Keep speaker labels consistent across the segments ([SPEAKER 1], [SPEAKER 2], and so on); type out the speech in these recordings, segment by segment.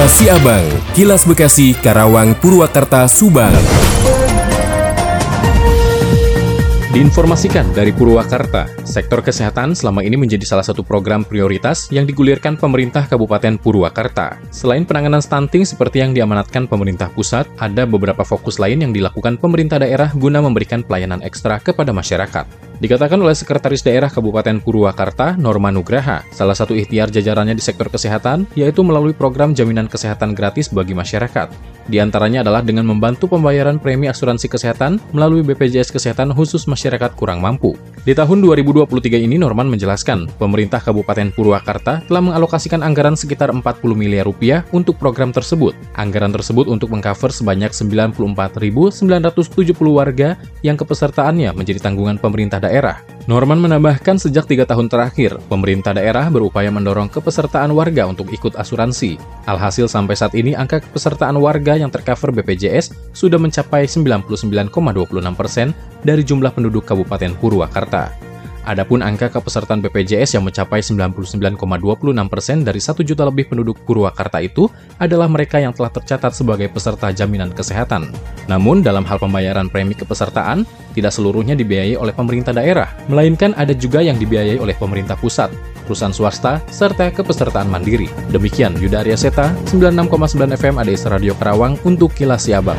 [SPEAKER 1] Kilas Siabang, Kilas Bekasi, Karawang, Purwakarta, Subang.
[SPEAKER 2] Diinformasikan dari Purwakarta, sektor kesehatan selama ini menjadi salah satu program prioritas yang digulirkan pemerintah Kabupaten Purwakarta. Selain penanganan stunting seperti yang diamanatkan pemerintah pusat, ada beberapa fokus lain yang dilakukan pemerintah daerah guna memberikan pelayanan ekstra kepada masyarakat. Dikatakan oleh Sekretaris Daerah Kabupaten Purwakarta, Norma Nugraha, salah satu ikhtiar jajarannya di sektor kesehatan yaitu melalui program jaminan kesehatan gratis bagi masyarakat. Di antaranya adalah dengan membantu pembayaran premi asuransi kesehatan melalui BPJS Kesehatan khusus masyarakat kurang mampu. Di tahun 2023 ini Norman menjelaskan, pemerintah Kabupaten Purwakarta telah mengalokasikan anggaran sekitar 40 miliar rupiah untuk program tersebut. Anggaran tersebut untuk mengcover sebanyak 94.970 warga yang kepesertaannya menjadi tanggungan pemerintah daerah. Norman menambahkan sejak tiga tahun terakhir, pemerintah daerah berupaya mendorong kepesertaan warga untuk ikut asuransi. Alhasil sampai saat ini angka kepesertaan warga yang tercover BPJS sudah mencapai 99,26 persen dari jumlah penduduk Kabupaten Purwakarta. Adapun angka kepesertaan BPJS yang mencapai 99,26% persen dari 1 juta lebih penduduk Purwakarta itu adalah mereka yang telah tercatat sebagai peserta jaminan kesehatan. Namun, dalam hal pembayaran premi kepesertaan, tidak seluruhnya dibiayai oleh pemerintah daerah, melainkan ada juga yang dibiayai oleh pemerintah pusat, perusahaan swasta, serta kepesertaan mandiri. Demikian Yuda Arya Seta, 96,9 FM ADS Radio Karawang untuk Kilas Siabang.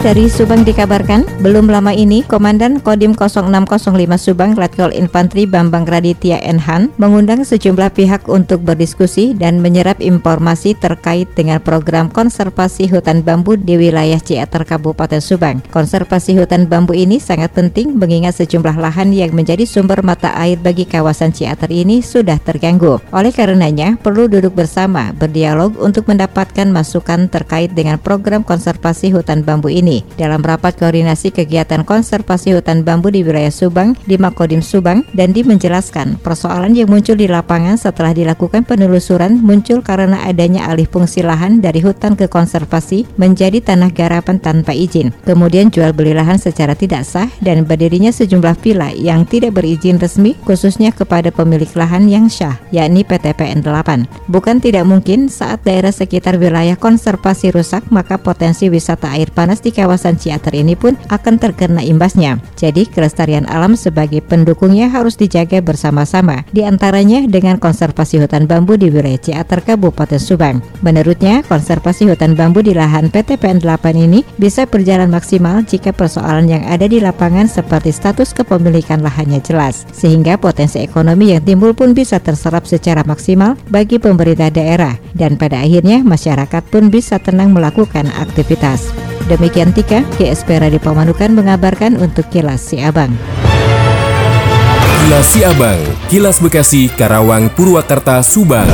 [SPEAKER 3] Dari Subang dikabarkan, belum lama ini Komandan Kodim 0605 Subang Letkol Infanteri Bambang Raditya Enhan mengundang sejumlah pihak untuk berdiskusi dan menyerap informasi terkait dengan program konservasi hutan bambu di wilayah Ciater Kabupaten Subang. Konservasi hutan bambu ini sangat penting mengingat sejumlah lahan yang menjadi sumber mata air bagi kawasan Ciater ini sudah terganggu. Oleh karenanya, perlu duduk bersama, berdialog untuk mendapatkan masukan terkait dengan program konservasi hutan bambu ini ini dalam rapat koordinasi kegiatan konservasi hutan bambu di wilayah Subang di Makodim Subang dan menjelaskan persoalan yang muncul di lapangan setelah dilakukan penelusuran muncul karena adanya alih fungsi lahan dari hutan ke konservasi menjadi tanah garapan tanpa izin. Kemudian jual beli lahan secara tidak sah dan berdirinya sejumlah villa yang tidak berizin resmi khususnya kepada pemilik lahan yang syah yakni PTPN 8. Bukan tidak mungkin saat daerah sekitar wilayah konservasi rusak maka potensi wisata air panas di kawasan Ciater ini pun akan terkena imbasnya. Jadi kelestarian alam sebagai pendukungnya harus dijaga bersama-sama, di antaranya dengan konservasi hutan bambu di wilayah Ciater Kabupaten Subang. Menurutnya, konservasi hutan bambu di lahan PTPN 8 ini bisa berjalan maksimal jika persoalan yang ada di lapangan seperti status kepemilikan lahannya jelas, sehingga potensi ekonomi yang timbul pun bisa terserap secara maksimal bagi pemerintah daerah, dan pada akhirnya masyarakat pun bisa tenang melakukan aktivitas. Demikian Tika, GSP Radio Pamanukan mengabarkan untuk Kilas Si Abang.
[SPEAKER 1] Kilas Si Abang, Kilas Bekasi, Karawang, Purwakarta, Subang.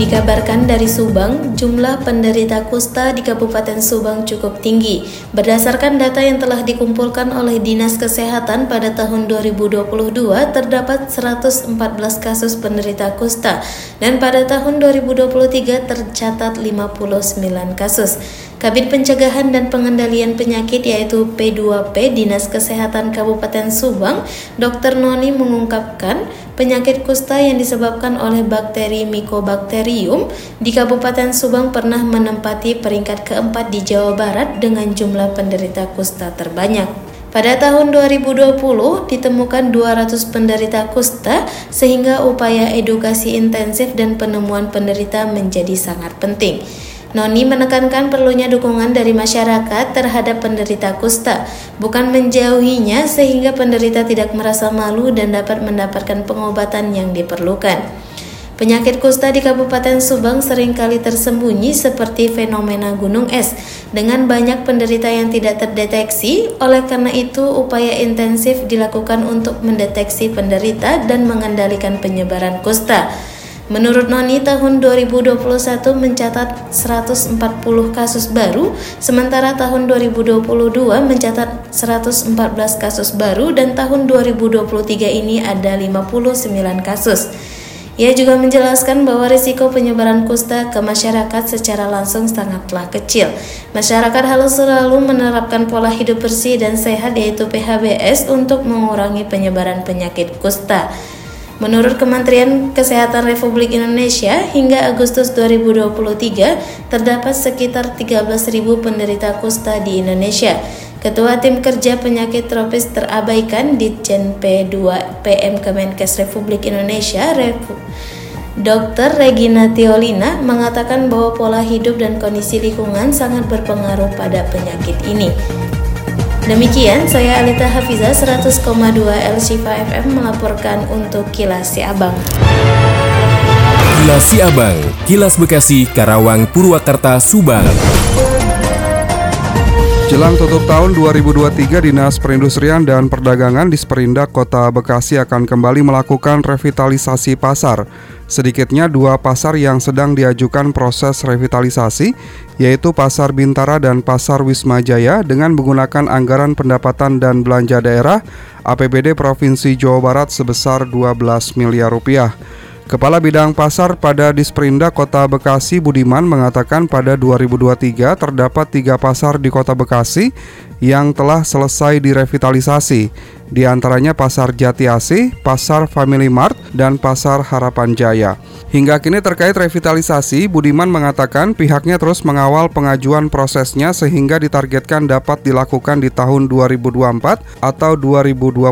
[SPEAKER 4] Dikabarkan dari Subang, jumlah penderita kusta di Kabupaten Subang cukup tinggi. Berdasarkan data yang telah dikumpulkan oleh Dinas Kesehatan pada tahun 2022, terdapat 114 kasus penderita kusta dan pada tahun 2023 tercatat 59 kasus. Kabit Pencegahan dan Pengendalian Penyakit yaitu P2P Dinas Kesehatan Kabupaten Subang, Dr. Noni mengungkapkan penyakit kusta yang disebabkan oleh bakteri Mycobacterium di Kabupaten Subang pernah menempati peringkat keempat di Jawa Barat dengan jumlah penderita kusta terbanyak. Pada tahun 2020 ditemukan 200 penderita kusta sehingga upaya edukasi intensif dan penemuan penderita menjadi sangat penting. Noni menekankan perlunya dukungan dari masyarakat terhadap penderita kusta, bukan menjauhinya sehingga penderita tidak merasa malu dan dapat mendapatkan pengobatan yang diperlukan. Penyakit kusta di Kabupaten Subang sering kali tersembunyi seperti fenomena gunung es dengan banyak penderita yang tidak terdeteksi. Oleh karena itu, upaya intensif dilakukan untuk mendeteksi penderita dan mengendalikan penyebaran kusta. Menurut Noni, tahun 2021 mencatat 140 kasus baru, sementara tahun 2022 mencatat 114 kasus baru dan tahun 2023 ini ada 59 kasus. Ia juga menjelaskan bahwa risiko penyebaran kusta ke masyarakat secara langsung sangatlah kecil. Masyarakat harus selalu menerapkan pola hidup bersih dan sehat yaitu PHBS untuk mengurangi penyebaran penyakit kusta. Menurut Kementerian Kesehatan Republik Indonesia, hingga Agustus 2023 terdapat sekitar 13.000 penderita kusta di Indonesia. Ketua Tim Kerja Penyakit Tropis Terabaikan Ditjen P2 PM Kemenkes Republik Indonesia, Repu Dr. Regina Teolina mengatakan bahwa pola hidup dan kondisi lingkungan sangat berpengaruh pada penyakit ini. Demikian, saya Alita Hafiza 100,2 El Shifa FM melaporkan untuk Kilas Si Abang.
[SPEAKER 1] Kilas Si Abang, Kilas Bekasi, Karawang, Purwakarta, Subang.
[SPEAKER 5] Jelang tutup tahun 2023, Dinas Perindustrian dan Perdagangan di Sperindak Kota Bekasi akan kembali melakukan revitalisasi pasar. Sedikitnya dua pasar yang sedang diajukan proses revitalisasi, yaitu Pasar Bintara dan Pasar Wisma Jaya dengan menggunakan anggaran pendapatan dan belanja daerah APBD Provinsi Jawa Barat sebesar 12 miliar rupiah. Kepala Bidang Pasar pada Disperinda Kota Bekasi Budiman mengatakan pada 2023 terdapat tiga pasar di Kota Bekasi yang telah selesai direvitalisasi, di antaranya Pasar Jati Asih, Pasar Family Mart, dan Pasar Harapan Jaya. Hingga kini terkait revitalisasi, Budiman mengatakan pihaknya terus mengawal pengajuan prosesnya sehingga ditargetkan dapat dilakukan di tahun 2024 atau 2025.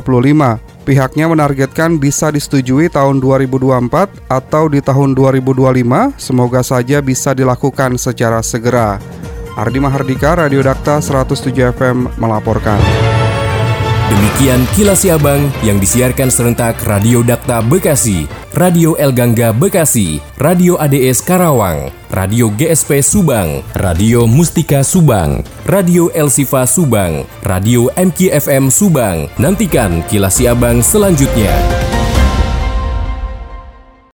[SPEAKER 5] Pihaknya menargetkan bisa disetujui tahun 2024 atau di tahun 2025, semoga saja bisa dilakukan secara segera. Ardi Mahardika, Radio Dakta 107 FM melaporkan.
[SPEAKER 1] Demikian kilas Siabang yang disiarkan serentak Radio Dakta Bekasi, Radio El Gangga Bekasi, Radio ADS Karawang, Radio GSP Subang, Radio Mustika Subang, Radio El Sifa Subang, Radio MKFM Subang. Nantikan kilas Siabang selanjutnya.